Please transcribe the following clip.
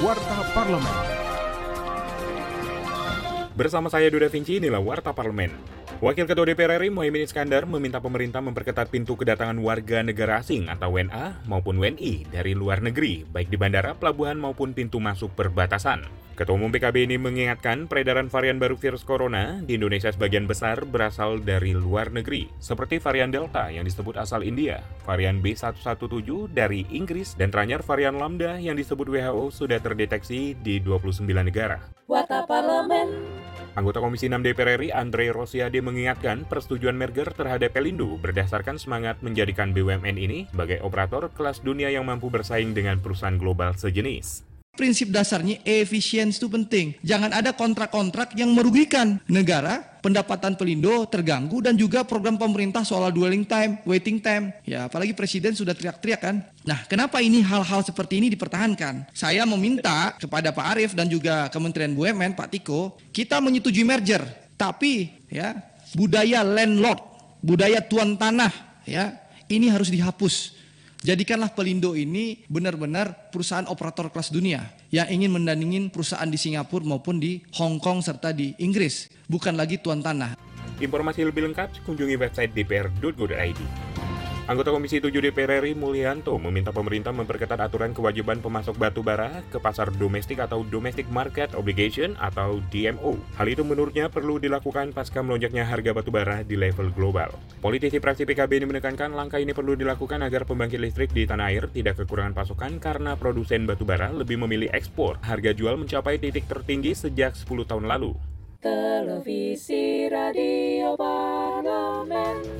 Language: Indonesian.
Warta Parlemen. Bersama saya Duda Vinci, inilah Warta Parlemen. Wakil Ketua DPR RI Mohaimin Iskandar meminta pemerintah memperketat pintu kedatangan warga negara asing atau WNA maupun WNI dari luar negeri, baik di bandara, pelabuhan maupun pintu masuk perbatasan. Ketua Umum PKB ini mengingatkan peredaran varian baru virus corona di Indonesia sebagian besar berasal dari luar negeri, seperti varian Delta yang disebut asal India, varian B117 dari Inggris, dan terakhir varian Lambda yang disebut WHO sudah terdeteksi di 29 negara. Warta Parlemen. Anggota Komisi 6 DPR RI Andre Rosiade mengingatkan persetujuan merger terhadap Pelindo berdasarkan semangat menjadikan BUMN ini sebagai operator kelas dunia yang mampu bersaing dengan perusahaan global sejenis. Prinsip dasarnya efisiensi itu penting. Jangan ada kontrak-kontrak yang merugikan negara, pendapatan pelindo terganggu dan juga program pemerintah soal dwelling time, waiting time. Ya, apalagi presiden sudah teriak-teriak kan. Nah, kenapa ini hal-hal seperti ini dipertahankan? Saya meminta kepada Pak Arief dan juga Kementerian BUMN Pak Tiko, kita menyetujui merger, tapi ya budaya landlord, budaya tuan tanah ya, ini harus dihapus. Jadikanlah Pelindo ini benar-benar perusahaan operator kelas dunia yang ingin mendandingin perusahaan di Singapura maupun di Hong Kong serta di Inggris, bukan lagi tuan tanah. Informasi lebih lengkap kunjungi website dpr.go.id. Anggota Komisi 7 DPR RI Mulyanto meminta pemerintah memperketat aturan kewajiban pemasok batu bara ke pasar domestik atau Domestic Market Obligation atau DMO. Hal itu menurutnya perlu dilakukan pasca melonjaknya harga batu bara di level global. Politisi praksi PKB ini menekankan langkah ini perlu dilakukan agar pembangkit listrik di tanah air tidak kekurangan pasokan karena produsen batu bara lebih memilih ekspor. Harga jual mencapai titik tertinggi sejak 10 tahun lalu. Televisi Radio Parlemen.